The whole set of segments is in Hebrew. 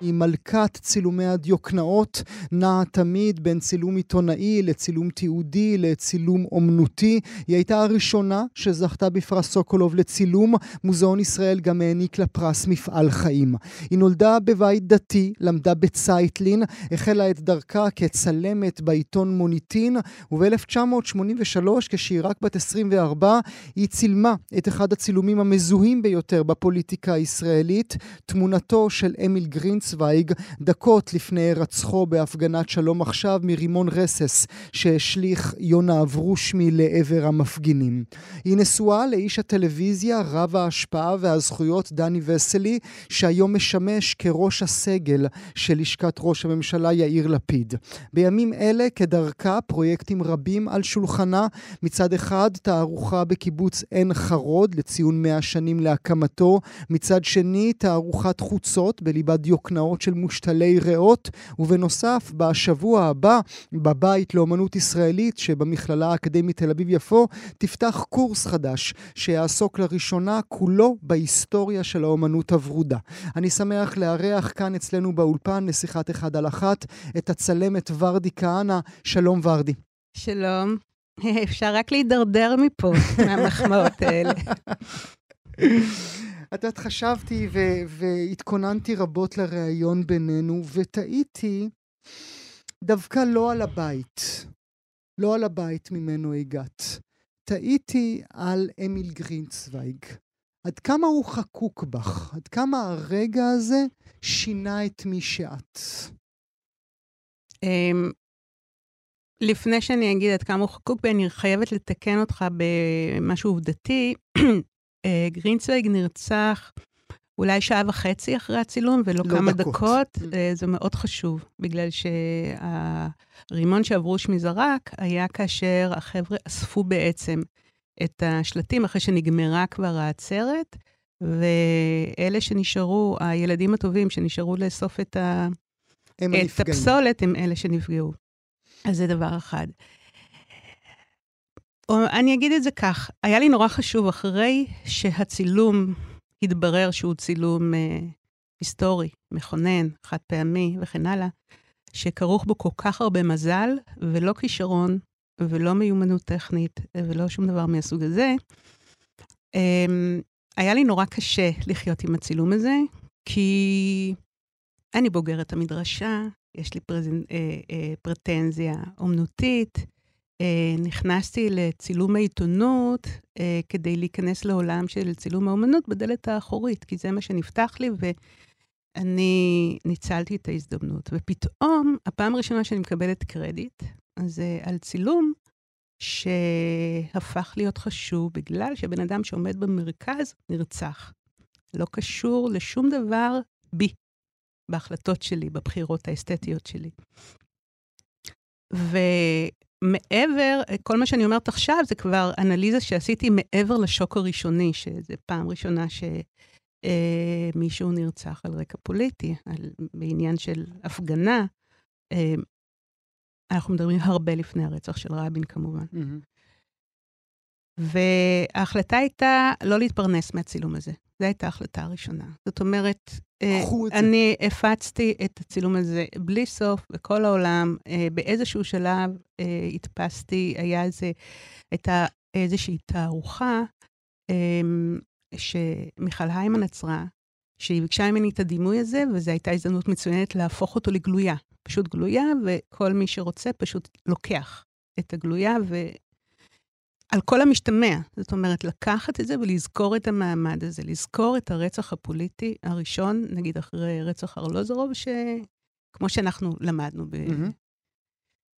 היא מלכת צילומי הדיוקנאות, נעה תמיד בין צילום עיתונאי לצילום תיעודי לצילום אומנותי. היא הייתה הראשונה שזכתה בפרס סוקולוב לצילום. מוזיאון ישראל גם העניק לה פרס מפעל חיים. היא נולדה בבית דתי, למדה בצייטלין, החלה את דרכה כצלמת בעיתון מוניטין, וב-1983, כשהיא רק בת 24, היא צילמה את אחד הצילומים המזוהים ביותר בפוליטיקה הישראלית, תמונתו של אמיל גרינץ. צוויג דקות לפני הירצחו בהפגנת שלום עכשיו מרימון רסס שהשליך יונה אברושמי לעבר המפגינים. היא נשואה לאיש הטלוויזיה רב ההשפעה והזכויות דני וסלי שהיום משמש כראש הסגל של לשכת ראש הממשלה יאיר לפיד. בימים אלה כדרכה פרויקטים רבים על שולחנה מצד אחד תערוכה בקיבוץ עין חרוד לציון 100 שנים להקמתו מצד שני תערוכת חוצות בליבת יוקנעם סדנאות של מושתלי ריאות, ובנוסף, בשבוע הבא, בבית לאומנות ישראלית שבמכללה האקדמית תל אביב-יפו, תפתח קורס חדש שיעסוק לראשונה כולו בהיסטוריה של האומנות הוורודה. אני שמח לארח כאן אצלנו באולפן לשיחת אחד על אחת את הצלמת ורדי כהנא. שלום ורדי. שלום. אפשר רק להידרדר מפה, מהמחמאות האלה. את יודעת, חשבתי ו- והתכוננתי רבות לראיון בינינו, ותהיתי דווקא לא על הבית, לא על הבית ממנו הגעת. תהיתי על אמיל גרינצוויג. עד כמה הוא חקוק בך? עד כמה הרגע הזה שינה את מי שאת? Um, לפני שאני אגיד עד כמה הוא חקוק בי, אני חייבת לתקן אותך במשהו עובדתי. אה, גרינצוויג נרצח אולי שעה וחצי אחרי הצילום, ולא לא כמה דקות. דקות. Mm. אה, זה מאוד חשוב, בגלל שהרימון שאברושמי זרק היה כאשר החבר'ה אספו בעצם את השלטים אחרי שנגמרה כבר העצרת, ואלה שנשארו, הילדים הטובים שנשארו לאסוף את, ה... את הפסולת, הם אלה שנפגעו. אז זה דבר אחד. אני אגיד את זה כך, היה לי נורא חשוב, אחרי שהצילום התברר שהוא צילום אה, היסטורי, מכונן, חד פעמי וכן הלאה, שכרוך בו כל כך הרבה מזל, ולא כישרון, ולא מיומנות טכנית, ולא שום דבר מהסוג הזה, אה, היה לי נורא קשה לחיות עם הצילום הזה, כי אני בוגרת המדרשה, יש לי פרזנ... אה, אה, פרטנזיה אומנותית, נכנסתי לצילום העיתונות אה, כדי להיכנס לעולם של צילום האומנות בדלת האחורית, כי זה מה שנפתח לי, ואני ניצלתי את ההזדמנות. ופתאום, הפעם הראשונה שאני מקבלת קרדיט, אז אה, על צילום שהפך להיות חשוב בגלל שבן אדם שעומד במרכז נרצח. לא קשור לשום דבר בי, בהחלטות שלי, בבחירות האסתטיות שלי. ו... מעבר, כל מה שאני אומרת עכשיו זה כבר אנליזה שעשיתי מעבר לשוק הראשוני, שזו פעם ראשונה שמישהו אה, נרצח על רקע פוליטי, על, בעניין של הפגנה. אה, אנחנו מדברים הרבה לפני הרצח של רבין, כמובן. Mm-hmm. וההחלטה הייתה לא להתפרנס מהצילום הזה. זו הייתה ההחלטה הראשונה. זאת אומרת, אני הפצתי את הצילום הזה בלי סוף בכל העולם. אה, באיזשהו שלב אה, הדפסתי, היה איזה, הייתה איזושהי תערוכה אמ, שמיכל היימן עצרה, שהיא ביקשה ממני את הדימוי הזה, וזו הייתה הזדמנות מצוינת להפוך אותו לגלויה. פשוט גלויה, וכל מי שרוצה פשוט לוקח את הגלויה על כל המשתמע. זאת אומרת, לקחת את זה ולזכור את המעמד הזה, לזכור את הרצח הפוליטי הראשון, נגיד אחרי רצח ארלוזורוב, שכמו שאנחנו למדנו ב... Mm-hmm.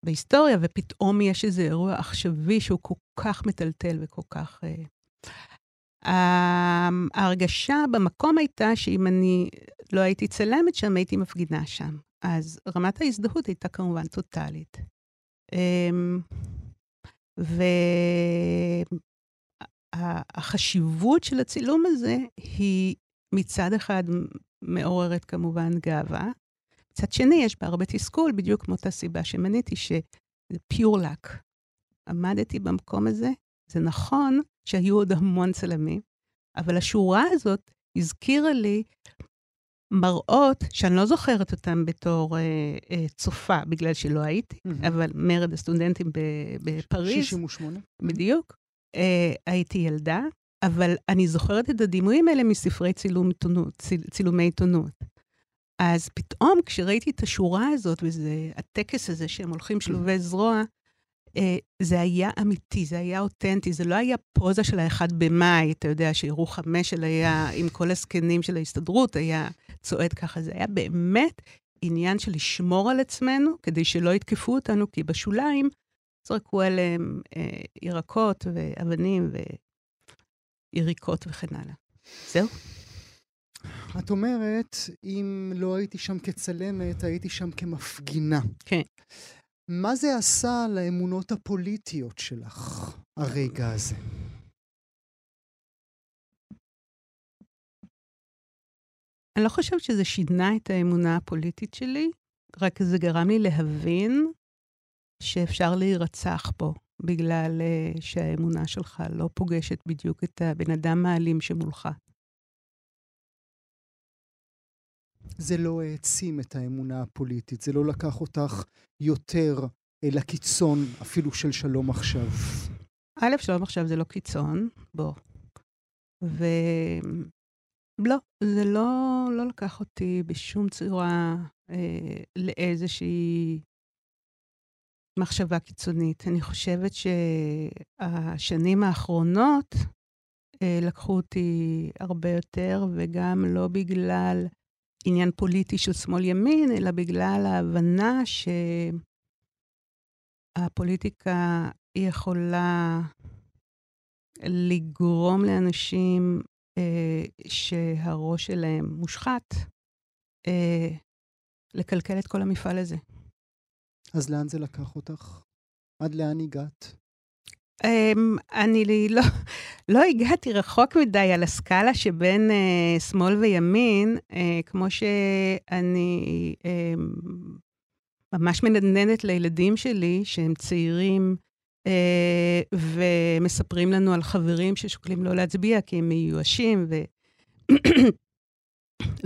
בהיסטוריה, ופתאום יש איזה אירוע עכשווי שהוא כל כך מטלטל וכל כך... Uh... ההרגשה במקום הייתה שאם אני לא הייתי צלמת שם, הייתי מפגינה שם. אז רמת ההזדהות הייתה כמובן טוטאלית. Um, והחשיבות של הצילום הזה היא מצד אחד מעוררת כמובן גאווה, מצד שני, יש בה הרבה תסכול, בדיוק מאותה סיבה שמניתי, שזה pure luck. עמדתי במקום הזה, זה נכון שהיו עוד המון צלמים, אבל השורה הזאת הזכירה לי מראות שאני לא זוכרת אותם בתור אה, אה, צופה, בגלל שלא הייתי, mm-hmm. אבל מרד הסטודנטים בפריז. 68. בדיוק. אה, הייתי ילדה, אבל אני זוכרת את הדימויים האלה מספרי צילום עיתונות, ציל, צילומי עיתונות. אז פתאום כשראיתי את השורה הזאת, וזה הטקס הזה שהם הולכים שלובי זרוע, זה היה אמיתי, זה היה אותנטי, זה לא היה פוזה של האחד במאי, אתה יודע, שירוחם משל היה עם כל הזקנים של ההסתדרות, היה צועד ככה, זה היה באמת עניין של לשמור על עצמנו, כדי שלא יתקפו אותנו, כי בשוליים זרקו עליהם אה, ירקות ואבנים ויריקות וכן הלאה. זהו. את אומרת, אם לא הייתי שם כצלמת, הייתי שם כמפגינה. כן. מה זה עשה לאמונות הפוליטיות שלך, הרגע הזה? אני לא חושבת שזה שינה את האמונה הפוליטית שלי, רק זה גרם לי להבין שאפשר להירצח פה, בגלל uh, שהאמונה שלך לא פוגשת בדיוק את הבן אדם האלים שמולך. זה לא העצים את האמונה הפוליטית, זה לא לקח אותך יותר אל הקיצון אפילו של שלום עכשיו. א', שלום עכשיו זה לא קיצון, בוא. ו... לא, זה לא, לא לקח אותי בשום צורה אה, לאיזושהי מחשבה קיצונית. אני חושבת שהשנים האחרונות אה, לקחו אותי הרבה יותר, וגם לא בגלל עניין פוליטי של שמאל-ימין, אלא בגלל ההבנה שהפוליטיקה יכולה לגרום לאנשים אה, שהראש שלהם מושחת, אה, לקלקל את כל המפעל הזה. אז לאן זה לקח אותך? עד לאן הגעת? Um, אני לא, לא הגעתי רחוק מדי על הסקאלה שבין uh, שמאל וימין, uh, כמו שאני uh, ממש מנדנדת לילדים שלי, שהם צעירים, uh, ומספרים לנו על חברים ששוקלים לא להצביע כי הם מיואשים ו...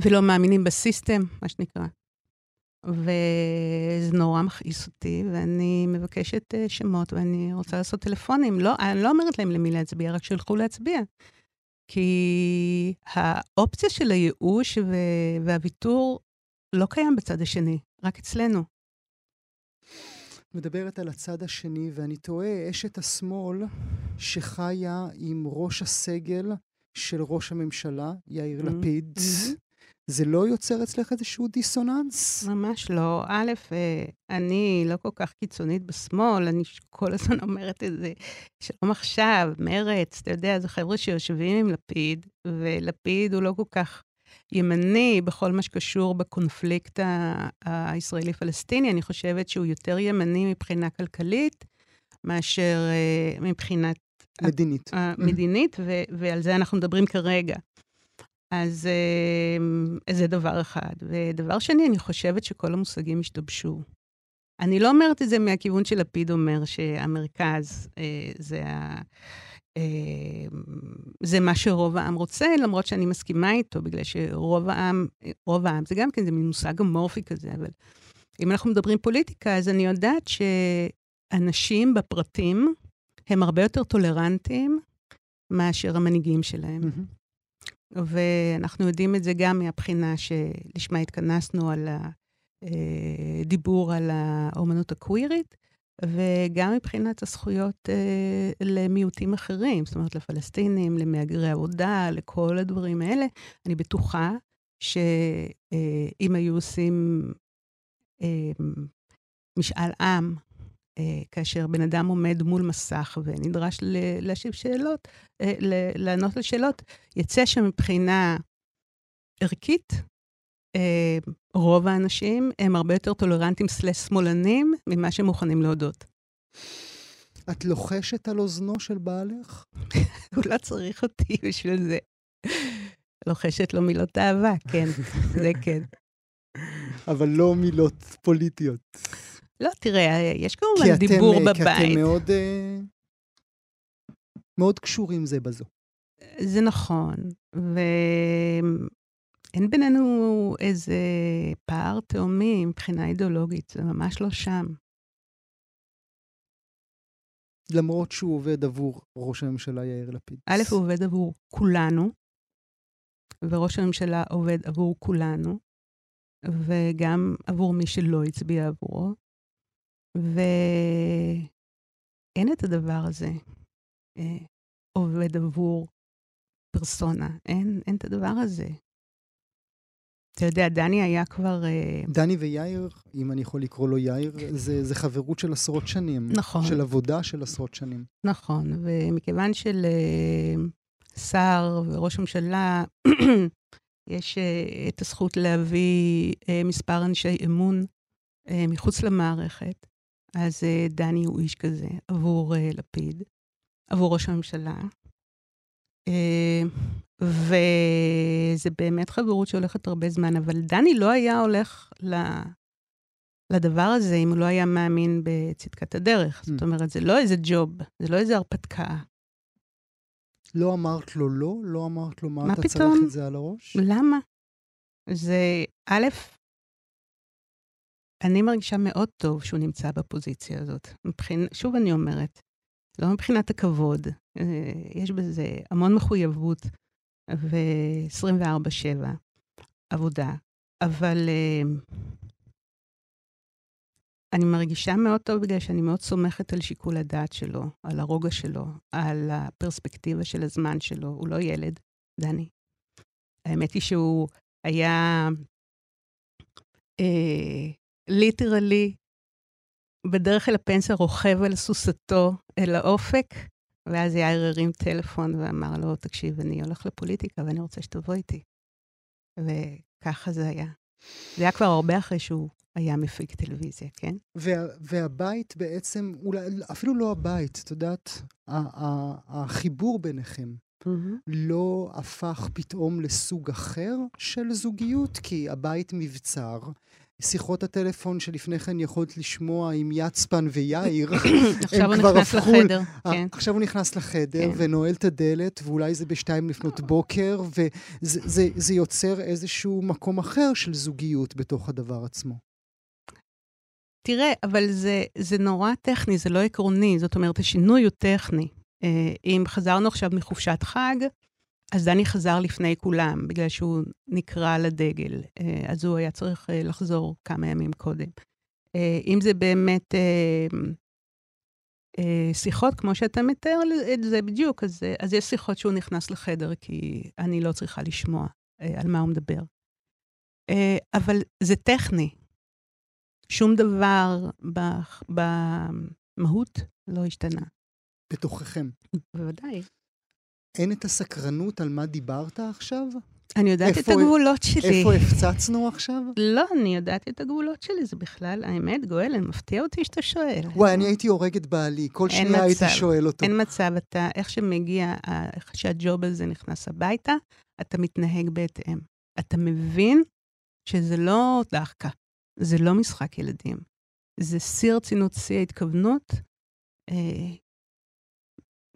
ולא מאמינים בסיסטם, מה שנקרא. וזה נורא מכעיס אותי, ואני מבקשת uh, שמות, ואני רוצה לעשות טלפונים. לא, אני לא אומרת להם למי להצביע, רק שילכו להצביע. כי האופציה של הייאוש והוויתור לא קיים בצד השני, רק אצלנו. מדברת על הצד השני, ואני תוהה, אשת השמאל שחיה עם ראש הסגל של ראש הממשלה, יאיר mm-hmm. לפיד, mm-hmm. זה לא יוצר אצלך איזשהו דיסוננס? ממש לא. א', אה, אני לא כל כך קיצונית בשמאל, אני כל הזמן אומרת את זה. שלום עכשיו, מרץ, אתה יודע, זה חבר'ה שיושבים עם לפיד, ולפיד הוא לא כל כך ימני בכל מה שקשור בקונפליקט הישראלי-פלסטיני. אני חושבת שהוא יותר ימני מבחינה כלכלית, מאשר אה, מבחינת... מדינית. מדינית, ועל זה אנחנו מדברים כרגע. אז אה, זה דבר אחד. ודבר שני, אני חושבת שכל המושגים השתבשו. אני לא אומרת את זה מהכיוון שלפיד אומר שהמרכז אה, זה, אה, זה מה שרוב העם רוצה, למרות שאני מסכימה איתו, בגלל שרוב העם, רוב העם, זה גם כן, זה מין מושג אמורפי כזה, אבל אם אנחנו מדברים פוליטיקה, אז אני יודעת שאנשים בפרטים הם הרבה יותר טולרנטים מאשר המנהיגים שלהם. Mm-hmm. ואנחנו יודעים את זה גם מהבחינה שלשמה התכנסנו על הדיבור אה, על האומנות הקווירית, וגם מבחינת הזכויות אה, למיעוטים אחרים, זאת אומרת, לפלסטינים, למהגרי עבודה, לכל הדברים האלה. אני בטוחה שאם היו עושים אה, משאל עם אה, כאשר בן אדם עומד מול מסך ונדרש להשיב שאלות, אה, לענות על שאלות, יצא שמבחינה ערכית, אה, רוב האנשים הם הרבה יותר טולרנטים סלס שמאלנים ממה שהם מוכנים להודות. את לוחשת על אוזנו של בעלך? הוא לא צריך אותי בשביל זה. לוחשת לו מילות אהבה, כן, זה כן. אבל לא מילות פוליטיות. לא, תראה, יש כמובן דיבור אתם, בבית. כי אתם מאוד, מאוד קשורים זה בזו. זה נכון, ואין בינינו איזה פער תאומי מבחינה אידיאולוגית, זה ממש לא שם. למרות שהוא עובד עבור ראש הממשלה יאיר לפיד. א', הוא עובד עבור כולנו, וראש הממשלה עובד עבור כולנו, וגם עבור מי שלא הצביע עבורו, ואין את הדבר הזה, אה, עובד עבור פרסונה. אין, אין את הדבר הזה. אתה יודע, דני היה כבר... אה, דני ויאיר, אם אני יכול לקרוא לו יאיר, זה, זה חברות של עשרות שנים. נכון. של עבודה של עשרות שנים. נכון, ומכיוון שלשר וראש הממשלה יש אה, את הזכות להביא אה, מספר אנשי אמון מחוץ למערכת, אז דני הוא איש כזה עבור לפיד, עבור ראש הממשלה. וזה באמת חברות שהולכת הרבה זמן, אבל דני לא היה הולך ל... לדבר הזה אם הוא לא היה מאמין בצדקת הדרך. Mm. זאת אומרת, זה לא איזה ג'וב, זה לא איזה הרפתקה. לא אמרת לו לא? לא אמרת לו מה, מה אתה פתאום? צריך את זה על הראש? למה? זה, א', אני מרגישה מאוד טוב שהוא נמצא בפוזיציה הזאת. מבחינ... שוב אני אומרת, לא מבחינת הכבוד, אה, יש בזה המון מחויבות ו-24-7 עבודה, אבל uh, אני מרגישה מאוד טוב בגלל שאני מאוד סומכת על שיקול הדעת שלו, על הרוגע שלו, על הפרספקטיבה של הזמן שלו. הוא לא ילד, דני. האמת היא שהוא היה ליטרלי בדרך אל הפנסיה רוכב על סוסתו אל האופק, ואז יאיר הרים טלפון ואמר לו, תקשיב, אני הולך לפוליטיקה ואני רוצה שתבוא איתי. וככה זה היה. זה היה כבר הרבה אחרי שהוא היה מפיק טלוויזיה, כן? וה, והבית בעצם, אולי, אפילו לא הבית, את יודעת, החיבור ביניכם mm-hmm. לא הפך פתאום לסוג אחר של זוגיות, כי הבית מבצר, שיחות הטלפון שלפני כן יכולת לשמוע עם יצפן ויאיר, עכשיו הוא נכנס לחדר, אה, כן. עכשיו הוא נכנס לחדר כן. ונועל את הדלת, ואולי זה בשתיים לפנות בוקר, וזה יוצר איזשהו מקום אחר של זוגיות בתוך הדבר עצמו. תראה, אבל זה, זה נורא טכני, זה לא עקרוני, זאת אומרת, השינוי הוא טכני. אה, אם חזרנו עכשיו מחופשת חג, אז דני חזר לפני כולם, בגלל שהוא נקרא לדגל, אה, אז הוא היה צריך אה, לחזור כמה ימים קודם. אה, אם זה באמת שיחות, כמו שאתה מתאר את זה בדיוק, אז, אז יש שיחות שהוא נכנס לחדר, כי אני לא צריכה לשמוע על מה הוא מדבר. אבל זה טכני. שום דבר במהות לא השתנה. בתוככם. בוודאי. אין את הסקרנות על מה דיברת עכשיו? אני יודעת את הגבולות שלי. איפה הפצצנו עכשיו? לא, אני יודעת את הגבולות שלי, זה בכלל, האמת, גואל, מפתיע אותי שאתה שואל. וואי, אני הייתי הורג את בעלי, כל שנייה הייתי שואל אותו. אין מצב, אתה, איך שמגיע, איך שהג'וב הזה נכנס הביתה, אתה מתנהג בהתאם. אתה מבין שזה לא דחקה, זה לא משחק ילדים. זה שיא רצינות, שיא ההתכוונות. אה,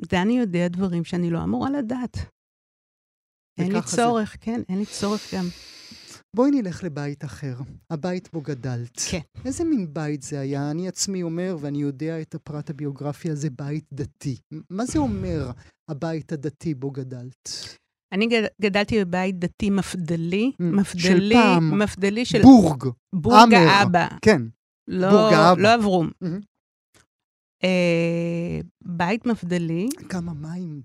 דני יודע דברים שאני לא אמורה לדעת. אין לי צורך, זה. כן, אין לי צורך גם. בואי נלך לבית אחר, הבית בו גדלת. כן. איזה מין בית זה היה? אני עצמי אומר, ואני יודע את הפרט הביוגרפי הזה, בית דתי. מה זה אומר, הבית הדתי בו גדלת? אני גדלתי בבית דתי מפדלי, מפדלי, של פעם. מפדלי של... בורג. בורג האבא. כן. לא, בורג האבא. לא אברום. Mm-hmm. אה, בית מבדלי. כמה מים,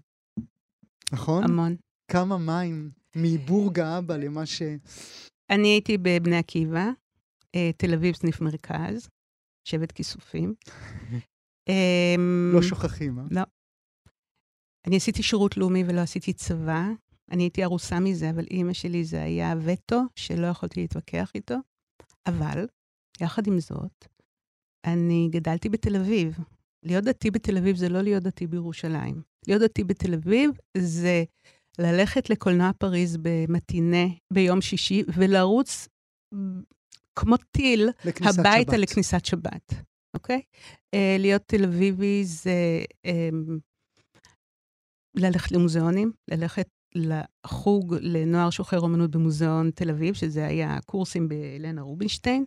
נכון? המון. כמה מים מבורג האבא למה ש... אני הייתי בבני עקיבא, אה, תל אביב סניף מרכז, שבט כיסופים. אמ, לא שוכחים, אה? לא. אני עשיתי שירות לאומי ולא עשיתי צבא. אני הייתי ארוסה מזה, אבל אימא שלי זה היה וטו שלא יכולתי להתווכח איתו. אבל, יחד עם זאת, אני גדלתי בתל אביב, להיות דתי בתל אביב זה לא להיות דתי בירושלים. להיות דתי בתל אביב זה ללכת לקולנוע פריז במטינה ביום שישי ולרוץ כמו טיל, הביתה שבת. לכניסת שבת, אוקיי? אה, להיות תל אביבי זה אה, ללכת למוזיאונים, ללכת לחוג לנוער שוחר אומנות במוזיאון תל אביב, שזה היה קורסים בלנה רובינשטיין.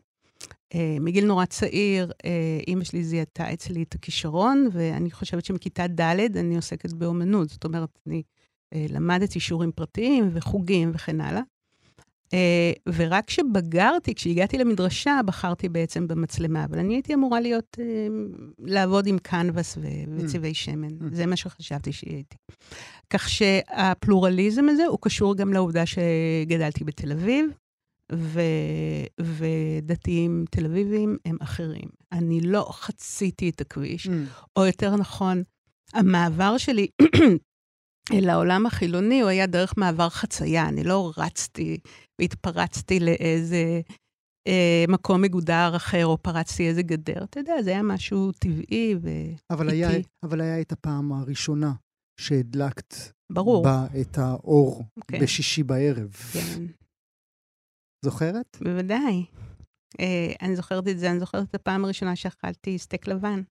אה, מגיל נורא צעיר, אה, אימא שלי זיהתה אצלי את הכישרון, ואני חושבת שמכיתה ד' אני עוסקת באומנות. זאת אומרת, אני אה, למדתי שיעורים פרטיים וחוגים וכן הלאה. אה, ורק כשבגרתי, כשהגעתי למדרשה, בחרתי בעצם במצלמה. אבל אני הייתי אמורה להיות, לעבוד עם קנבס ו- וצבעי שמן. Mm. זה מה שחשבתי שהייתי. כך שהפלורליזם הזה הוא קשור גם לעובדה שגדלתי בתל אביב, ו... ודתיים תל אביבים הם אחרים. אני לא חציתי את הכביש, Mm. או יותר נכון, המעבר שלי אל העולם החילוני, הוא היה דרך מעבר חצייה. אני לא רצתי והתפרצתי לאיזה אה, מקום מגודר אחר, או פרצתי איזה גדר. אתה יודע, זה היה משהו טבעי ואיטי. אבל היה, אבל היה את הפעם הראשונה שהדלקת ברור. בה את האור כן. בשישי בערב. כן, זוכרת? בוודאי. אה, אני זוכרת את זה, אני זוכרת את הפעם הראשונה שאכלתי סטייק לבן.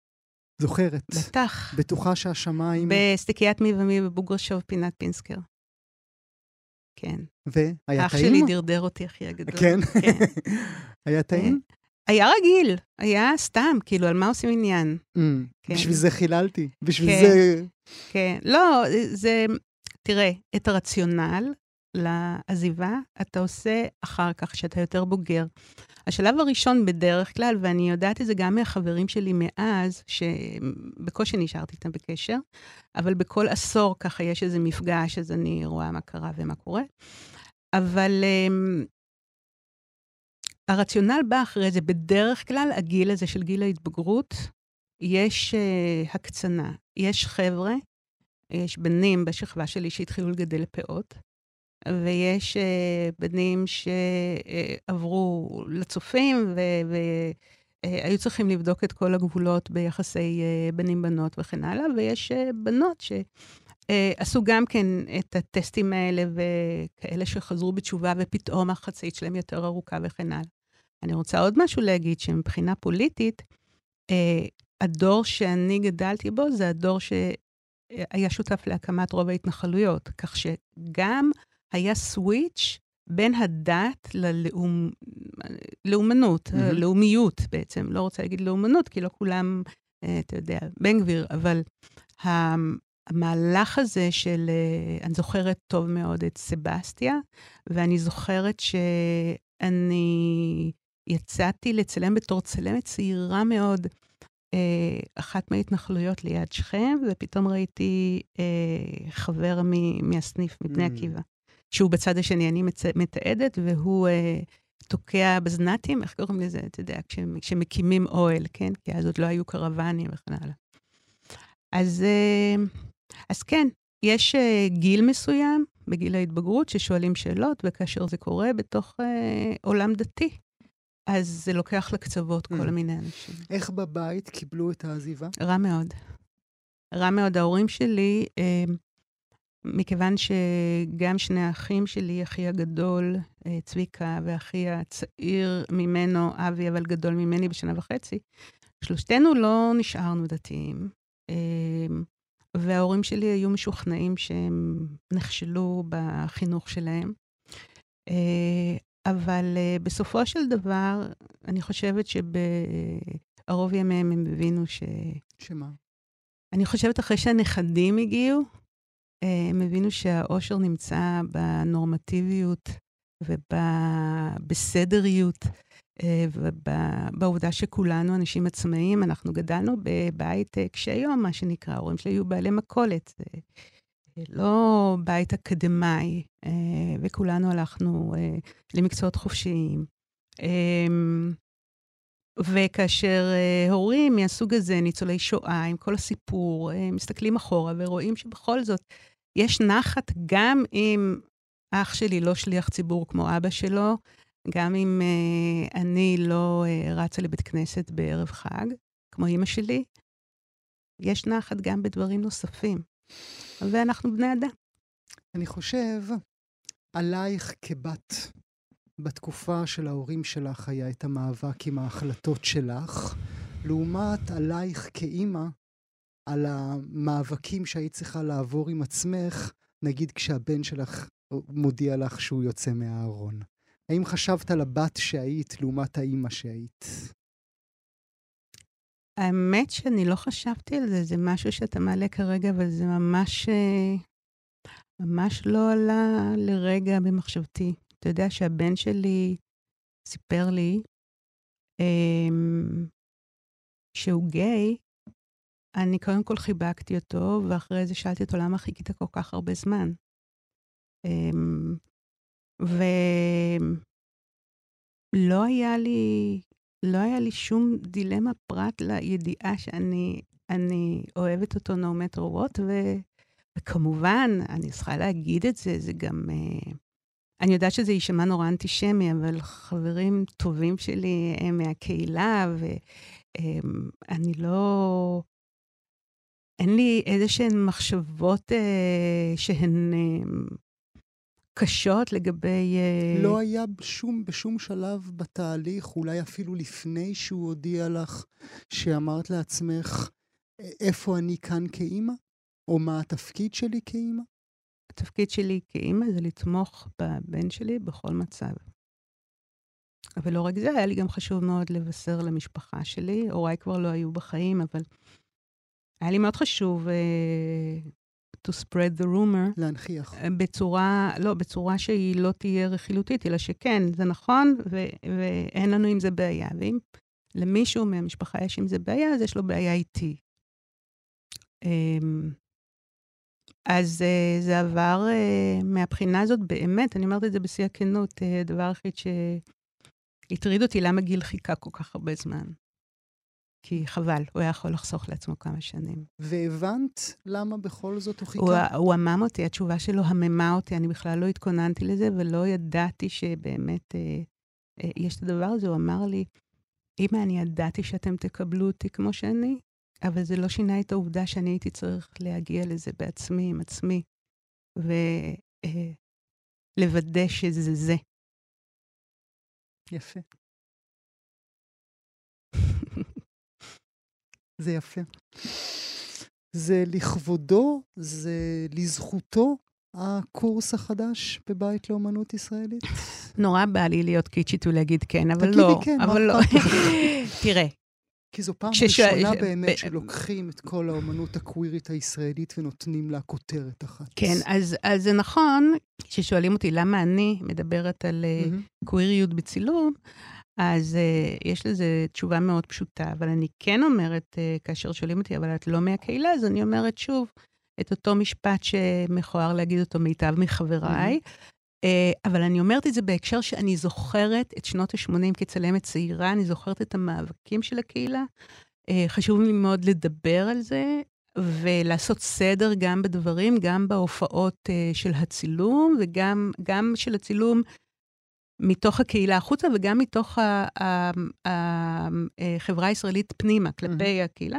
זוכרת. בטח. בטוחה שהשמיים... בסטיקיית מי ומי בבוגרשוב, פינת פינסקר. כן. והיה אח טעים? שלי דרדר אותי, אחי הגדול. כן? כן. היה טעים? היה רגיל, היה סתם, כאילו, על מה עושים עניין? Mm, כן. בשביל זה חיללתי. בשביל כן. זה... כן. לא, זה... תראה, את הרציונל לעזיבה אתה עושה אחר כך, כשאתה יותר בוגר. השלב הראשון בדרך כלל, ואני יודעת את זה גם מהחברים שלי מאז, שבקושי נשארתי איתם בקשר, אבל בכל עשור ככה יש איזה מפגש, אז אני רואה מה קרה ומה קורה. אבל um, הרציונל בא אחרי זה, בדרך כלל הגיל הזה של גיל ההתבגרות, יש uh, הקצנה. יש חבר'ה, יש בנים בשכבה שלי שהתחילו לגדל פאות, ויש uh, בנים שעברו לצופים, והיו uh, צריכים לבדוק את כל הגבולות ביחסי uh, בנים-בנות וכן הלאה, ויש בנות ש... עשו גם כן את הטסטים האלה, וכאלה שחזרו בתשובה, ופתאום החצאית שלהם יותר ארוכה וכן הלאה. אני רוצה עוד משהו להגיד, שמבחינה פוליטית, הדור שאני גדלתי בו זה הדור שהיה שותף להקמת רוב ההתנחלויות, כך שגם היה סוויץ' בין הדת ללאומנות, Mm-hmm. לאומיות בעצם. לא רוצה להגיד לאומנות, כי לא כולם, אה, אתה יודע, בן גביר, אבל המהלך הזה של, אה, אני זוכרת טוב מאוד את סבסטיה, ואני זוכרת שאני יצאתי לצלם בתור צלמת צעירה מאוד, אה, אחת מההתנחלויות ליד שכם, ופתאום ראיתי אה, חבר מ- מהסניף, מבני Mm. עקיבא, שהוא בצד השני, אני מצ... מתעדת, והוא אה, תוקע בזנתים, איך קוראים לזה, אתה יודע, כשמקימים אוהל, כן? כי אז עוד לא היו קרוונים וכן הלאה. אז, אה, אז כן, יש אה, גיל מסוים, בגיל ההתבגרות, ששואלים שאלות, וכאשר זה קורה בתוך אה, עולם דתי, אז זה לוקח לקצוות כל Mm. מיני אנשים. איך בבית קיבלו את העזיבה? רע מאוד. רע מאוד. ההורים שלי, אה, מכיוון שגם שני האחים שלי, אחי הגדול, אה, צביקה, ואחי הצעיר ממנו, אבי, אבל גדול ממני בשנה וחצי, שלושתנו לא נשארנו דתיים. אה, וההורים שלי היו משוכנעים שהם נכשלו בחינוך שלהם. אה, אבל בסופו של דבר, אני חושבת שבערוב ימיהם הם הבינו ש... שמה? אני חושבת אחרי שהנכדים הגיעו, הם הבינו שהאושר נמצא בנורמטיביות ובסדריות, אה, ובעובדה שכולנו אנשים עצמאיים. אנחנו גדלנו בבית אה, קשי יום, מה שנקרא, ההורים שלי היו בעלי מכולת. זה לא בית אקדמאי, אה, וכולנו הלכנו אה, למקצועות חופשיים. אמ, וכאשר uh, הורים מהסוג הזה, ניצולי שואה, עם כל הסיפור, uh, מסתכלים אחורה ורואים שבכל זאת יש נחת, גם אם אח שלי לא שליח ציבור כמו אבא שלו, גם אם uh, אני לא uh, רצה לבית כנסת בערב חג, כמו אימא שלי, יש נחת גם בדברים נוספים. ואנחנו בני אדם. אני חושב עלייך כבת, בתקופה של ההורים שלך היה את המאבק עם ההחלטות שלך, לעומת עלייך כאימא, על המאבקים שהיית צריכה לעבור עם עצמך, נגיד כשהבן שלך מודיע לך שהוא יוצא מהארון. האם חשבת על הבת שהיית לעומת האימא שהיית? האמת שאני לא חשבתי על זה, זה משהו שאתה מעלה כרגע, אבל זה ממש, אה, ממש לא עלה לרגע במחשבתי. אתה יודע שהבן שלי סיפר לי um, שהוא גיי, אני קודם כל חיבקתי אותו, ואחרי זה שאלתי אותו, למה חיכית כל כך הרבה זמן? Um, ולא היה לי, לא היה לי שום דילמה פרט לידיעה שאני אני אוהבת אותו no matter what, ו, וכמובן, אני צריכה להגיד את זה, זה גם... Uh, אני יודעת שזה יישמע נורא אנטישמי, אבל חברים טובים שלי הם מהקהילה, ואני לא... אין לי איזה שהן מחשבות אה, שהן אה, קשות לגבי... אה... לא היה שום, בשום שלב בתהליך, אולי אפילו לפני שהוא הודיע לך, שאמרת לעצמך, איפה אני כאן כאימא? או מה התפקיד שלי כאימא? התפקיד שלי כאימא זה לתמוך בבן שלי בכל מצב. אבל לא רק זה, היה לי גם חשוב מאוד לבשר למשפחה שלי. הוריי כבר לא היו בחיים, אבל היה לי מאוד חשוב uh, to spread the rumor. להנכיח. אה, בצורה, לא, בצורה שהיא לא תהיה רכילותית, אלא שכן, זה נכון, ו- ואין לנו עם זה בעיה. ואם למישהו מהמשפחה יש עם זה בעיה, אז יש לו בעיה איתי. Um, אז uh, זה עבר uh, מהבחינה הזאת, באמת, אני אומרת את זה בשיא הכנות, uh, הדבר היחיד שהטריד אותי, למה גיל חיכה כל כך הרבה זמן. כי חבל, הוא היה יכול לחסוך לעצמו כמה שנים. והבנת למה בכל זאת הוא חיכה? הוא, הוא עמם אותי, התשובה שלו הממה אותי, אני בכלל לא התכוננתי לזה ולא ידעתי שבאמת אה, אה, יש את הדבר הזה. הוא אמר לי, אמא, אני ידעתי שאתם תקבלו אותי כמו שאני, אבל זה לא שינה את העובדה שאני הייתי צריך להגיע לזה בעצמי, עם עצמי, ולוודא אה, שזה זה. יפה. זה יפה. זה לכבודו, זה לזכותו, הקורס החדש בבית לאומנות ישראלית? נורא בא לי להיות קיצ'ית ולהגיד כן, אבל לא. תגידי כן, אבל לא. תראה, כי זו פעם. ראשונה באמת. שלוקחים את כל האומנות הקווירית הישראלית ונותנים לה כותרת אחת. כן, אז, אז זה נכון ששואלים אותי למה אני מדברת על mm-hmm. קוויריות בצילום, אז uh, יש לזה תשובה מאוד פשוטה, אבל אני כן אומרת, uh, כאשר שואלים אותי, אבל את לא מהקהילה, אז אני אומרת שוב, את אותו משפט שמכוער להגיד אותו מיטב מחבריי, mm-hmm. Uh, אבל אני אומרת את זה בהקשר שאני זוכרת את שנות ה-80 כצלמת צעירה, אני זוכרת את המאבקים של הקהילה. Uh, חשוב לי מאוד לדבר על זה ולעשות סדר גם בדברים, גם בהופעות uh, של הצילום וגם של הצילום מתוך הקהילה החוצה וגם מתוך החברה הישראלית פנימה, כלפי. הקהילה.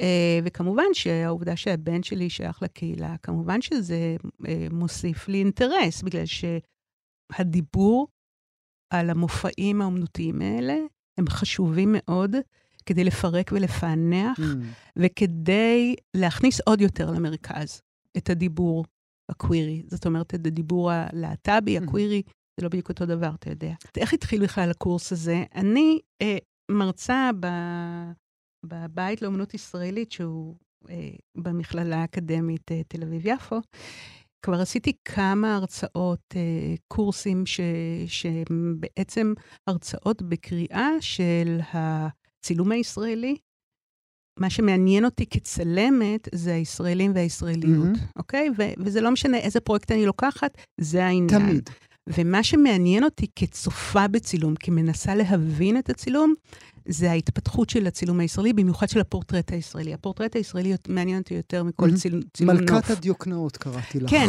Uh, וכמובן שהעובדה שהבן שלי שייך לקהילה, כמובן שזה uh, מוסיף לי אינטרס, בגלל שהדיבור על המופעים האומנותיים האלה הם חשובים מאוד כדי לפרק ולפענח, mm. וכדי להכניס עוד יותר למרכז את הדיבור הקווירי. זאת אומרת, את הדיבור הלהט"בי, mm. זה לא בדיוק אותו דבר, אתה יודע. איך התחיל בכלל הקורס הזה? אני uh, מרצה ב... בבית לאומנות ישראלית, שהוא אה, במכללה האקדמית אה, תל אביב-יפו, כבר עשיתי כמה הרצאות, אה, קורסים ש, שהם בעצם הרצאות בקריאה של הצילום הישראלי. מה שמעניין אותי כצלמת זה הישראלים והישראליות, mm-hmm. אוקיי? ו- וזה לא משנה איזה פרויקט אני לוקחת, זה העניין. תמיד. ומה שמעניין אותי כצופה בצילום, כמנסה להבין את הצילום, זה ההתפתחות של הצילום הישראלי, במיוחד של הפורטרט הישראלי. הפורטרט הישראלי מעניין אותי יותר מכל mm-hmm. ציל, צילום נוף. מלכת הדיוקנאות קראתי לך. כן,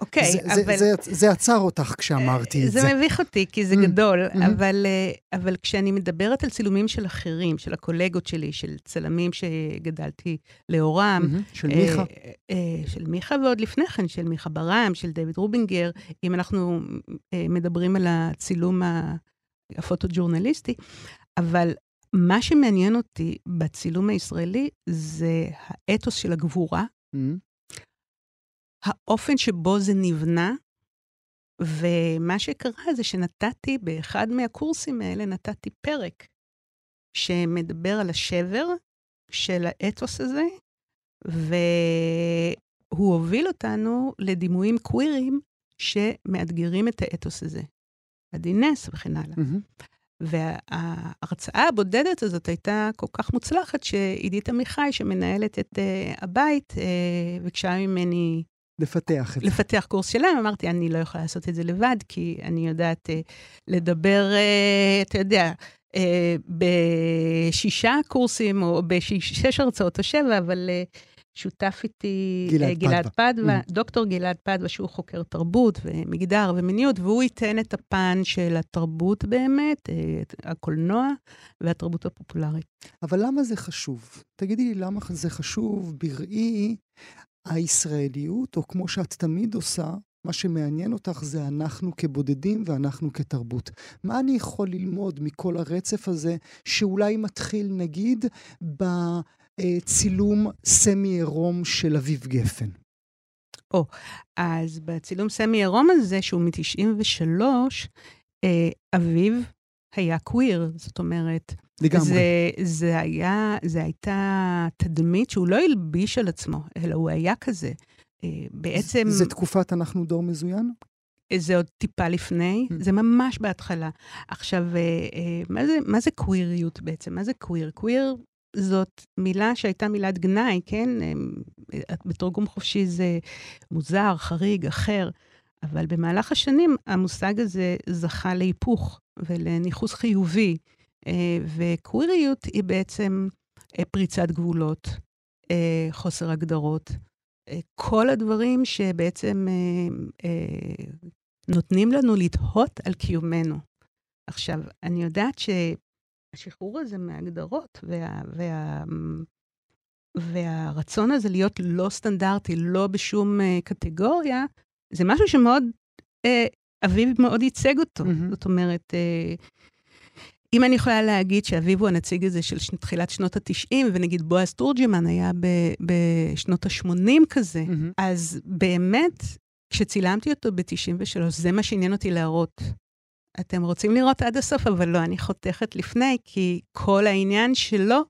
אוקיי, זה, אבל... זה, זה, זה עצר אותך כשאמרתי את זה. זה מביך אותי, כי זה mm, גדול, mm-hmm. אבל, אבל כשאני מדברת על צילומים של אחרים, של הקולגות שלי, של צלמים שגדלתי לאורם, mm-hmm. של מיכה. של מיכה ועוד לפני כן, של מיכה ברם, של דויד רובינגר, אם אנחנו מדברים על הצילום הפוטו-ג'ורנליסטי, אבל מה שמעניין אותי בצילום הישראלי זה האתוס של הגבורה, mm-hmm. האופן שבו זה נבנה, ומה שקרה זה שנתתי, באחד מהקורסים האלה, נתתי פרק שמדבר על השבר של האתוס הזה, והוא הוביל אותנו לדימויים קווירים שמאתגרים את האתוס הזה. עדי נס וכן הלאה. Mm-hmm. וההרצאה הבודדת הזאת הייתה כל כך מוצלחת, שעידית עמיחי, שמנהלת את uh, הבית, uh, ביקשה ממני... לפתח את זה. לפתח קורס שלהם. אמרתי, אני לא יכולה לעשות את זה לבד, כי אני יודעת uh, לדבר, uh, אתה יודע, uh, בשישה קורסים, או בשש הרצאות או שבע, אבל... Uh, שותף איתי גלעד, אה, גלעד פדווה, פדווה mm. דוקטור גלעד פדווה, שהוא חוקר תרבות ומגדר ומיניות, והוא ייתן את הפן של התרבות באמת, אה, הקולנוע והתרבות הפופולרית. אבל למה זה חשוב? תגידי לי, למה זה חשוב בראי הישראליות, או כמו שאת תמיד עושה, מה שמעניין אותך זה אנחנו כבודדים ואנחנו כתרבות. מה אני יכול ללמוד מכל הרצף הזה, שאולי מתחיל, נגיד, ב... אה, צילום סמי עירום של אביב גפן. או, אז בצילום סמי עירום הזה, שהוא מ-93, אה, אביב היה קוויר, זאת אומרת... לגמרי. זה, זה היה, זה הייתה תדמית שהוא לא הלביש על עצמו, אלא הוא היה כזה. אה, בעצם... זה תקופת אנחנו דור מזוין? זה עוד טיפה לפני, mm. זה ממש בהתחלה. עכשיו, מה זה, מה זה קוויריות בעצם? מה זה קוויר? קוויר זאת מילה שהייתה מילת גנאי, כן? בתרגום חופשי זה מוזר, חריג, אחר, אבל במהלך השנים המושג הזה זכה להיפוך ולניכוס חיובי, אה, וקוויריות היא בעצם אה, פריצת גבולות, אה, חוסר הגדרות, כל הדברים שבעצם נותנים לנו לתהות על קיומנו. עכשיו, אני יודעת ש... השחרור הזה מהגדרות וה, וה, והרצון הזה להיות לא סטנדרטי, לא בשום קטגוריה, זה משהו שמאוד, אביב מאוד ייצג אותו. Mm-hmm. זאת אומרת, אם אני יכולה להגיד שאביב הוא הנציג הזה של תחילת שנות ה-90, ונגיד בועז תורג'מן היה בשנות ה-80 כזה, mm-hmm. אז באמת, כשצילמתי אותו ב-93, זה מה שעניין אותי להראות. אתם רוצים לראות עד הסוף, אבל לא, אני חותכת לפני, כי כל העניין שלו,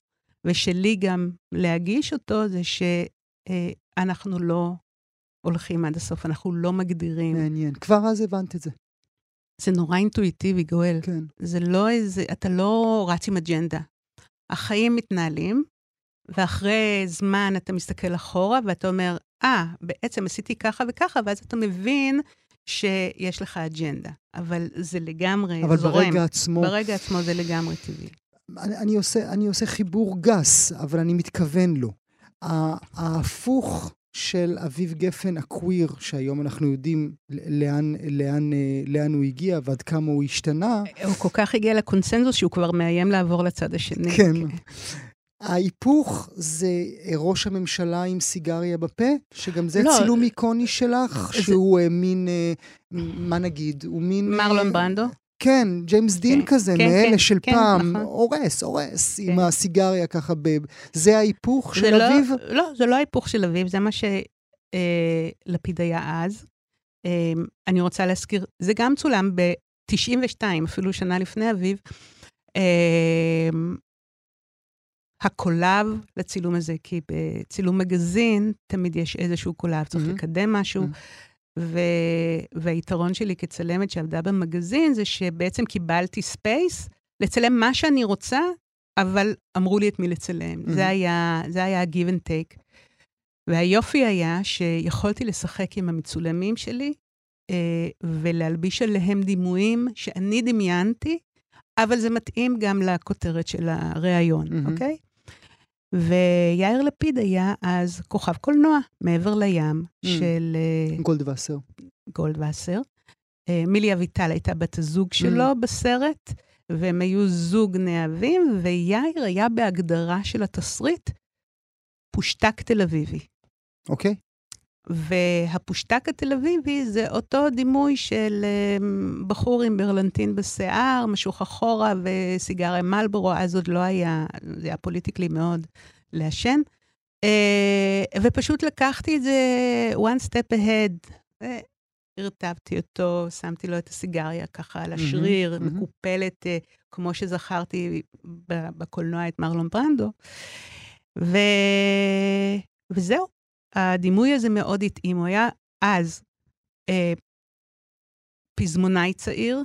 ושלי גם להגיש אותו, זה שאנחנו לא הולכים עד הסוף, אנחנו לא מגדירים. מעניין. כבר אז הבנת את זה. זה נורא אינטואיטיבי, גואל. כן. זה לא איזה, אתה לא רץ עם אג'נדה. החיים מתנהלים, ואחרי זמן אתה מסתכל אחורה ואתה אומר, אה, ah, בעצם עשיתי ככה וככה, ואז אתה מבין שיש לך אג'נדה, אבל זה לגמרי אבל זורם. אבל ברגע עצמו... ברגע עצמו זה לגמרי טבעי. אני, אני, עושה, אני עושה חיבור גס, אבל אני מתכוון לו. ההפוך של אביב גפן הקוויר, שהיום אנחנו יודעים לאן, לאן, לאן הוא הגיע ועד כמה הוא השתנה. הוא כל כך הגיע לקונסנזוס שהוא כבר מאיים לעבור לצד השני. כן. ההיפוך זה ראש הממשלה עם סיגריה בפה, שגם זה לא, צילום איקוני שלך, זה... שהוא uh, מין, מה נגיד, הוא מין... מרלון ברנדו? כן, ג'יימס דין כן, כזה, כן, מאלה כן, של כן, פעם, נכון. הורס, הורס, כן. עם הסיגריה ככה ב... זה ההיפוך של לא, אביב? לא, זה לא ההיפוך של אביב, זה מה שלפיד אה, היה אז. אה, אני רוצה להזכיר, זה גם צולם ב-92, אפילו שנה לפני אביב. אה, הקולב לצילום הזה, כי בצילום מגזין תמיד יש איזשהו קולב, צריך mm-hmm. לקדם משהו. Mm-hmm. ו... והיתרון שלי כצלמת שעבדה במגזין זה שבעצם קיבלתי space לצלם מה שאני רוצה, אבל אמרו לי את מי לצלם. Mm-hmm. זה היה, זה היה ה-give and take. והיופי היה שיכולתי לשחק עם המצולמים שלי אה, ולהלביש עליהם דימויים שאני דמיינתי, אבל זה מתאים גם לכותרת של הריאיון, mm-hmm. אוקיי? ויאיר לפיד היה אז כוכב קולנוע מעבר לים mm. של... גולדווסר. גולדווסר. מילי אביטל הייתה בת הזוג שלו mm. בסרט, והם היו זוג נאהבים, ויאיר היה בהגדרה של התסריט פושטק תל אביבי. אוקיי. Okay. והפושטק התל אביבי זה אותו דימוי של um, בחור עם ברלנטין בשיער, משוך אחורה וסיגריה מלבורו, אז עוד לא היה, זה היה פוליטיקלי מאוד לעשן. Uh, ופשוט לקחתי את זה one step ahead, הרטבתי אותו, שמתי לו את הסיגריה ככה על השריר, mm-hmm, מקופלת, uh, כמו שזכרתי בקולנוע את מרלון ברנדו. ו... וזהו, הדימוי הזה מאוד התאים. הוא היה אז אה, פזמונאי צעיר,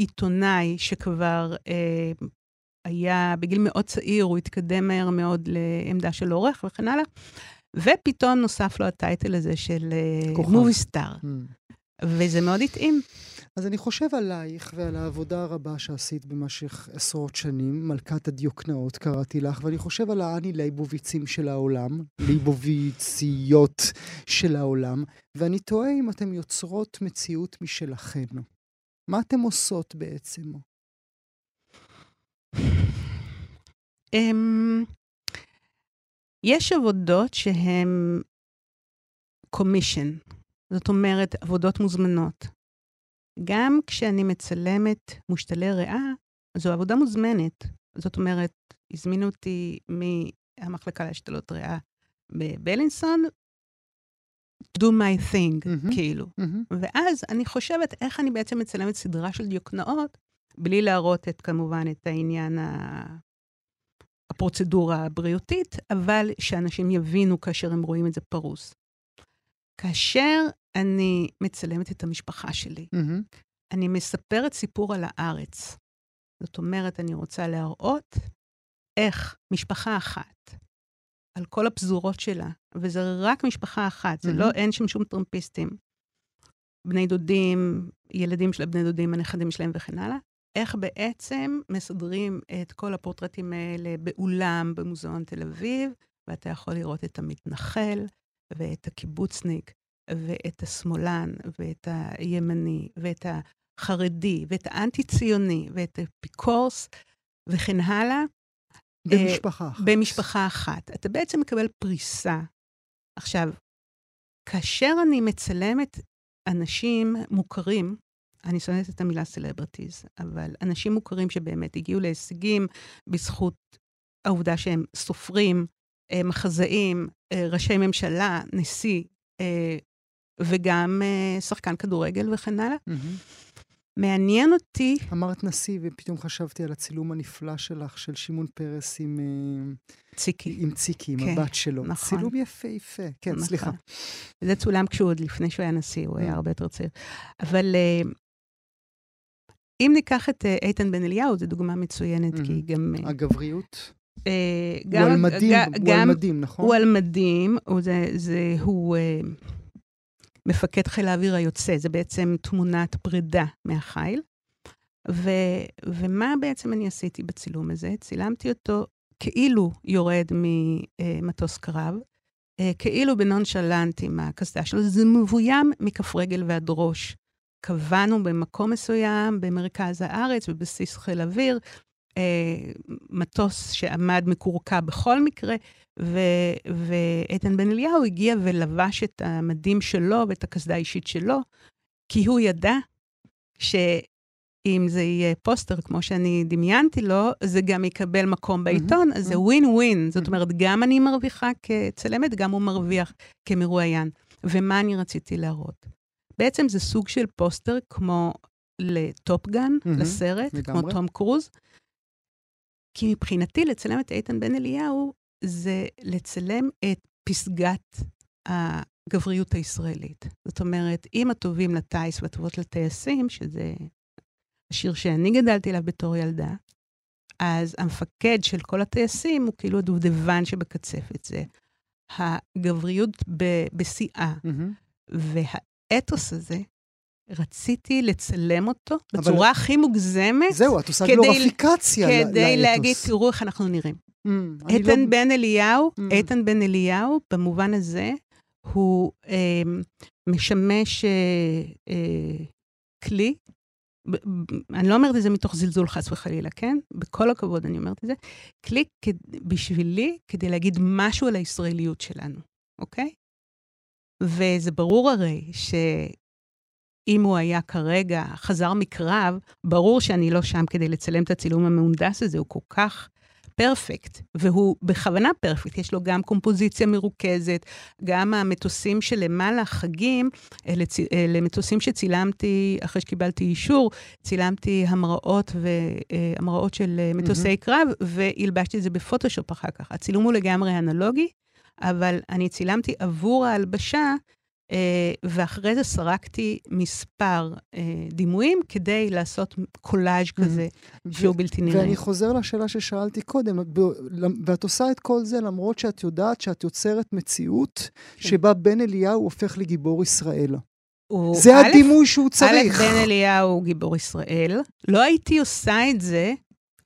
עיתונאי שכבר אה, היה בגיל מאוד צעיר, הוא התקדם מהר מאוד לעמדה של עורך וכן הלאה, ופתאום נוסף לו הטייטל הזה של מובי סטאר. Mm. וזה מאוד התאים. אז אני חושב עלייך ועל העבודה הרבה שעשית במשך עשרות שנים, מלכת הדיוקנאות קראתי לך, ואני חושב על האני ליבוביצים של העולם, ליבוביציות של העולם, ואני תוהה אם אתן יוצרות מציאות משלכן. מה אתן עושות בעצם? אמ, יש עבודות שהן קומישן, זאת אומרת, עבודות מוזמנות. גם כשאני מצלמת מושתלי ריאה, זו עבודה מוזמנת. זאת אומרת, הזמינו אותי מהמחלקה להשתלות ריאה בבלינסון, do my thing, mm-hmm, כאילו. Mm-hmm. ואז אני חושבת איך אני בעצם מצלמת סדרה של דיוקנאות, בלי להראות את, כמובן, את העניין ה... הפרוצדורה הבריאותית, אבל שאנשים יבינו כאשר הם רואים את זה פרוס. כאשר אני מצלמת את המשפחה שלי, mm-hmm. אני מספרת סיפור על הארץ. זאת אומרת, אני רוצה להראות איך משפחה אחת, על כל הפזורות שלה, וזה רק משפחה אחת, זה mm-hmm. לא, אין שם שום טרמפיסטים. בני דודים, ילדים של הבני דודים, הנכדים שלהם וכן הלאה, איך בעצם מסדרים את כל הפורטרטים האלה באולם במוזיאון תל אביב, ואתה יכול לראות את המתנחל ואת הקיבוצניק ואת השמאלן ואת הימני ואת החרדי ואת האנטי-ציוני ואת אפיקורס וכן הלאה. במשפחה אחת. במשפחה אחת. אתה בעצם מקבל פריסה. עכשיו, כאשר אני מצלמת אנשים מוכרים, אני שונאת את המילה סלבריטיז, אבל אנשים מוכרים שבאמת הגיעו להישגים בזכות העובדה שהם סופרים, אה, מחזאים, אה, ראשי ממשלה, נשיא, אה, וגם שחקן כדורגל וכן הלאה. Mm-hmm. מעניין אותי... אמרת נשיא, ופתאום חשבתי על הצילום הנפלא שלך, של שמעון פרס עם... ציקי. עם ציקי, עם כן, הבת שלו. נכון. צילום יפהפה. כן, נכון. סליחה. זה צולם כשהוא עוד לפני שהוא היה נשיא, הוא היה הרבה יותר צעיר. אבל אם ניקח את אה, איתן בן אליהו, זו דוגמה מצוינת. כי גם... אה, הגבריות? אה, גם, הוא על מדים, הוא על מדים, נכון? הוא על מדים, הוא, זה, זה, הוא אה, מפקד חיל האוויר היוצא, זה בעצם תמונת פרידה מהחיל. ו, ומה בעצם אני עשיתי בצילום הזה? צילמתי אותו כאילו יורד ממטוס קרב, כאילו בנונשלנט עם הקסדה שלו, זה מבוים מכף רגל ועד ראש. קבענו במקום מסוים במרכז הארץ, בבסיס חיל אוויר, אה, מטוס שעמד מקורקע בכל מקרה, ו- ואיתן בן אליהו הגיע ולבש את המדים שלו ואת הקסדה האישית שלו, כי הוא ידע שאם זה יהיה פוסטר, כמו שאני דמיינתי לו, זה גם יקבל מקום בעיתון, אז זה ווין ווין. זאת אומרת, גם אני מרוויחה כצלמת, גם הוא מרוויח כמרואיין. ומה אני רציתי להראות? בעצם זה סוג של פוסטר כמו לטופגן, mm-hmm, לסרט, לגמרי. כמו תום קרוז. כי מבחינתי לצלם את איתן בן אליהו זה לצלם את פסגת הגבריות הישראלית. זאת אומרת, אם הטובים לטיס והטובות לטייסים, שזה השיר שאני גדלתי עליו בתור ילדה, אז המפקד של כל הטייסים הוא כאילו הדובדבן שבקצפת. זה הגבריות בשיאה. Mm-hmm. האתוס הזה רציתי לצלם אותו בצורה הכי מוגזמת. זהו, את עושה גלוריפיקציה לאתוס. כדי להגיד, תראו איך אנחנו נראים. Mm, איתן לא... בן אליהו, mm. איתן בן אליהו, במובן הזה, הוא אה, משמש אה, אה, כלי, אני לא אומרת את זה מתוך זלזול חס וחלילה, כן? בכל הכבוד אני אומרת את זה. כלי בשבילי כדי להגיד משהו על הישראליות שלנו, אוקיי? וזה ברור הרי שאם הוא היה כרגע, חזר מקרב, ברור שאני לא שם כדי לצלם את הצילום המהונדס הזה, הוא כל כך פרפקט, והוא בכוונה פרפקט, יש לו גם קומפוזיציה מרוכזת, גם המטוסים שלמעלה חגים, אלה, מטוסים שצילמתי אחרי שקיבלתי אישור, צילמתי המראות והמראות של מטוסי mm-hmm. קרב, והלבשתי את זה בפוטושופ אחר כך. הצילום הוא לגמרי אנלוגי, אבל אני צילמתי עבור ההלבשה אה, ואחרי זה סרקתי מספר אה, דימויים כדי לעשות קולאז' כזה, שהוא בלתי נראה. ואני חוזר לשאלה ששאלתי קודם, ואת עושה את כל זה למרות שאת יודעת שאת יוצרת מציאות כן. שבה בן אליהו הופך לגיבור ישראל. זה הדימוי שהוא צריך. א', בן אליהו הוא גיבור ישראל. לא הייתי עושה את זה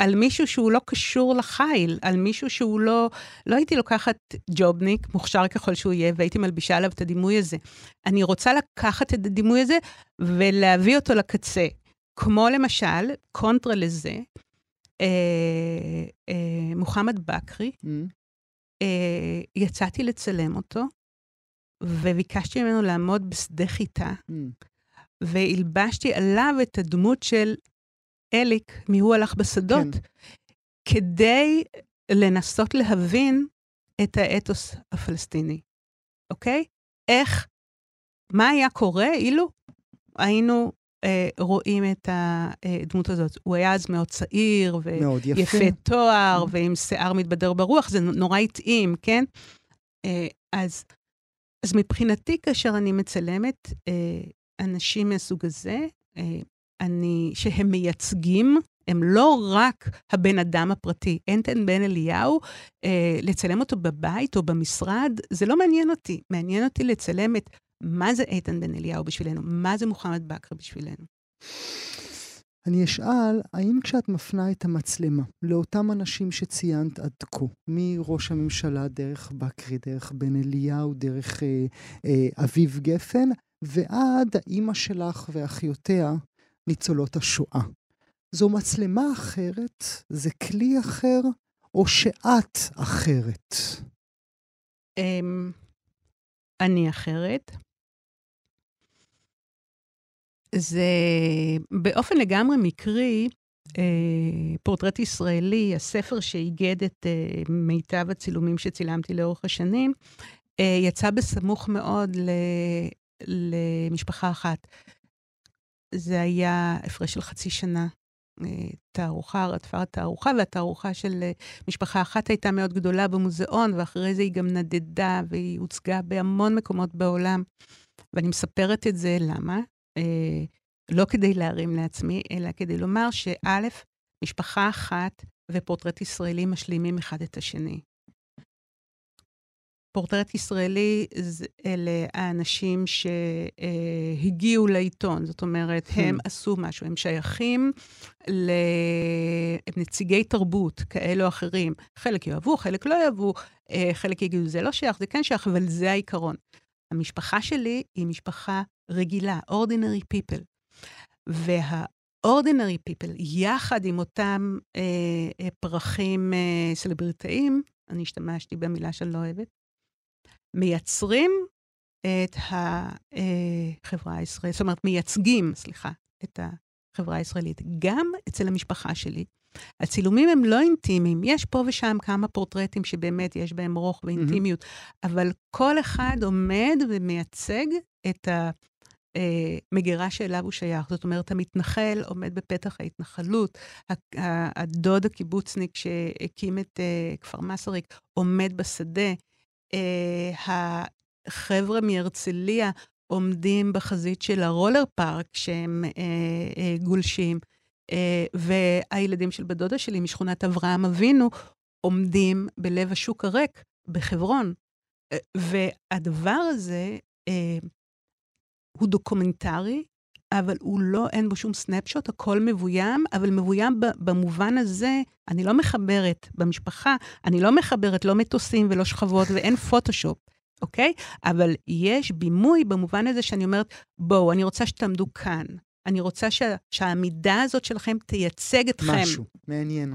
על מישהו שהוא לא קשור לחיל, על מישהו שהוא לא... לא הייתי לוקחת ג'ובניק, מוכשר ככל שהוא יהיה, והייתי מלבישה עליו את הדימוי הזה. אני רוצה לקחת את הדימוי הזה ולהביא אותו לקצה. כמו למשל, קונטרה לזה, אה, אה, מוחמד בכרי, mm. אה, יצאתי לצלם אותו, וביקשתי ממנו לעמוד בשדה חיטה, mm. והלבשתי עליו את הדמות של אליק, מי הוא הלך בשדות, כן. כדי לנסות להבין את האתוס הפלסטיני, אוקיי? איך, מה היה קורה אילו היינו אה, רואים את הדמות הזאת. הוא היה אז מאוד צעיר, ויפה תואר, mm-hmm. ועם שיער מתבדר ברוח, זה נורא התאים, כן? אה, אז, אז מבחינתי, כאשר אני מצלמת אה, אנשים מהסוג הזה, אה, אני, שהם מייצגים, הם לא רק הבן אדם הפרטי. אנטן בן אליהו, אה, לצלם אותו בבית או במשרד, זה לא מעניין אותי. מעניין אותי לצלם את מה זה איתן בן אליהו בשבילנו, מה זה מוחמד בכר בשבילנו. אני אשאל, האם כשאת מפנה את המצלמה לאותם אנשים שציינת עד כה, מראש הממשלה דרך בכרי, דרך בן אליהו, דרך אה, אה, אביב גפן, ועד האימא שלך ואחיותיה, ניצולות השואה. זו מצלמה אחרת? זה כלי אחר? או שאת אחרת? Um, אני אחרת. זה באופן לגמרי מקרי, אה, פורטרט ישראלי, הספר שאיגד את אה, מיטב הצילומים שצילמתי לאורך השנים, אה, יצא בסמוך מאוד ל, למשפחה אחת. זה היה הפרש של חצי שנה. אה, תערוכה, רדפה תערוכה, והתערוכה של אה, משפחה אחת הייתה מאוד גדולה במוזיאון, ואחרי זה היא גם נדדה והיא הוצגה בהמון מקומות בעולם. ואני מספרת את זה, למה? אה, לא כדי להרים לעצמי, אלא כדי לומר שא', משפחה אחת ופורטרט ישראלי משלימים אחד את השני. פורטרט ישראלי, אלה האנשים שהגיעו לעיתון, זאת אומרת, hmm. הם עשו משהו, הם שייכים ל... הם נציגי תרבות כאלו או אחרים. חלק יאהבו, חלק לא יאהבו, אה, חלק יגידו, זה לא שייך, זה כן שייך, אבל זה העיקרון. המשפחה שלי היא משפחה רגילה, ordinary people. וה-ordinary people, יחד עם אותם אה, אה פרחים אה, סלבריטאים, אני השתמשתי במילה שאני לא אוהבת, מייצרים את החברה הישראלית, זאת אומרת, מייצגים, סליחה, את החברה הישראלית. גם אצל המשפחה שלי. הצילומים הם לא אינטימיים, יש פה ושם כמה פורטרטים שבאמת יש בהם רוך ואינטימיות, mm-hmm. אבל כל אחד עומד ומייצג את המגירה שאליו הוא שייך. זאת אומרת, המתנחל עומד בפתח ההתנחלות, הדוד הקיבוצניק שהקים את אה, כפר מסריק עומד בשדה, אה, החבר'ה מהרצליה עומדים בחזית של ה roller park שהם אה, אה, גולשים, אה, והילדים של בת שלי משכונת אברהם אבינו עומדים בלב השוק הריק בחברון. אה, והדבר הזה אה, הוא דוקומנטרי, אבל הוא לא, אין בו שום סנפשוט, הכל מבוים, אבל מבוים במובן הזה, אני לא מחברת במשפחה, אני לא מחברת לא מטוסים ולא שכבות ואין פוטושופ, אוקיי? אבל יש בימוי במובן הזה שאני אומרת, בואו, אני רוצה שתעמדו כאן. אני רוצה שה, שהעמידה הזאת שלכם תייצג אתכם. משהו, מעניין.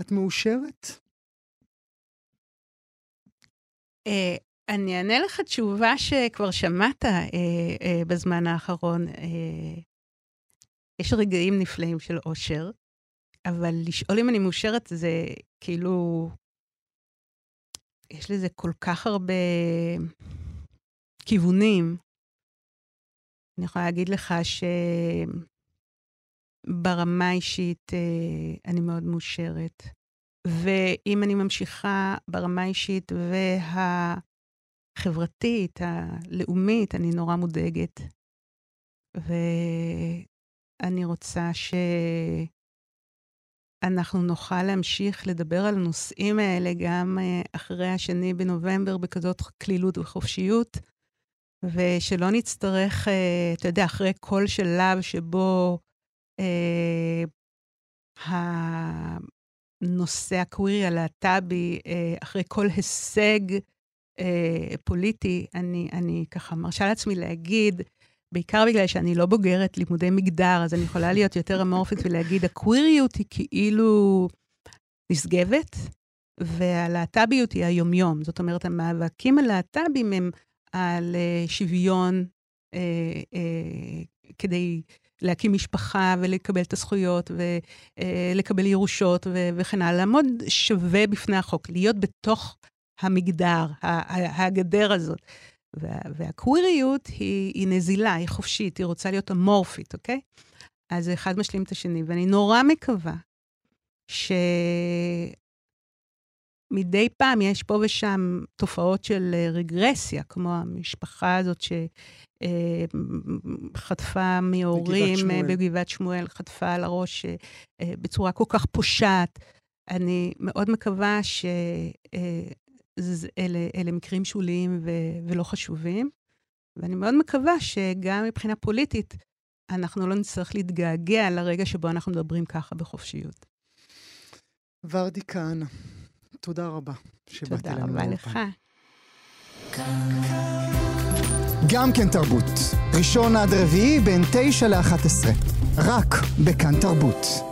את מאושרת? Uh, אני אענה לך תשובה שכבר שמעת uh, uh, בזמן האחרון. Uh, יש רגעים נפלאים של אושר, אבל לשאול אם אני מאושרת זה כאילו... יש לזה כל כך הרבה כיוונים. אני יכולה להגיד לך שברמה האישית אה, אני מאוד מאושרת. ואם אני ממשיכה ברמה האישית והחברתית, הלאומית, אני נורא מודאגת. ואני רוצה שאנחנו נוכל להמשיך לדבר על הנושאים האלה גם אה, אחרי השני בנובמבר בכזאת קלילות וחופשיות. ושלא נצטרך, אה, אתה יודע, אחרי כל שלב שבו אה, הנושא הקווירי הלהט"בי, אה, אחרי כל הישג אה, פוליטי, אני, אני ככה מרשה לעצמי להגיד, בעיקר בגלל שאני לא בוגרת לימודי מגדר, אז אני יכולה להיות יותר אמורפית ולהגיד, הקוויריות היא כאילו נשגבת, והלהט"ביות היא היומיום. זאת אומרת, המאבקים הלהט"בים הם על uh, שוויון uh, uh, כדי להקים משפחה ולקבל את הזכויות ולקבל ירושות וכן הלאה, לעמוד שווה בפני החוק, להיות בתוך המגדר, הגדר הזאת. וה, והקוויריות היא, היא נזילה, היא חופשית, היא רוצה להיות אמורפית, אוקיי? אז אחד משלים את השני, ואני נורא מקווה ש... מדי פעם יש פה ושם תופעות של אה, רגרסיה, כמו המשפחה הזאת שחטפה אה, מהורים אה, בגבעת שמואל, חטפה על הראש בצורה כל כך פושעת. אני מאוד מקווה שאלה מקרים שוליים ו- ולא חשובים, ואני מאוד מקווה שגם מבחינה פוליטית, אנחנו לא נצטרך להתגעגע לרגע שבו אנחנו מדברים ככה בחופשיות. ורדי כהנא. תודה רבה שבאת אלינו. תודה רבה לך. גם כן תרבות, ראשון עד רביעי בין תשע לאחת עשרה, רק בכאן תרבות.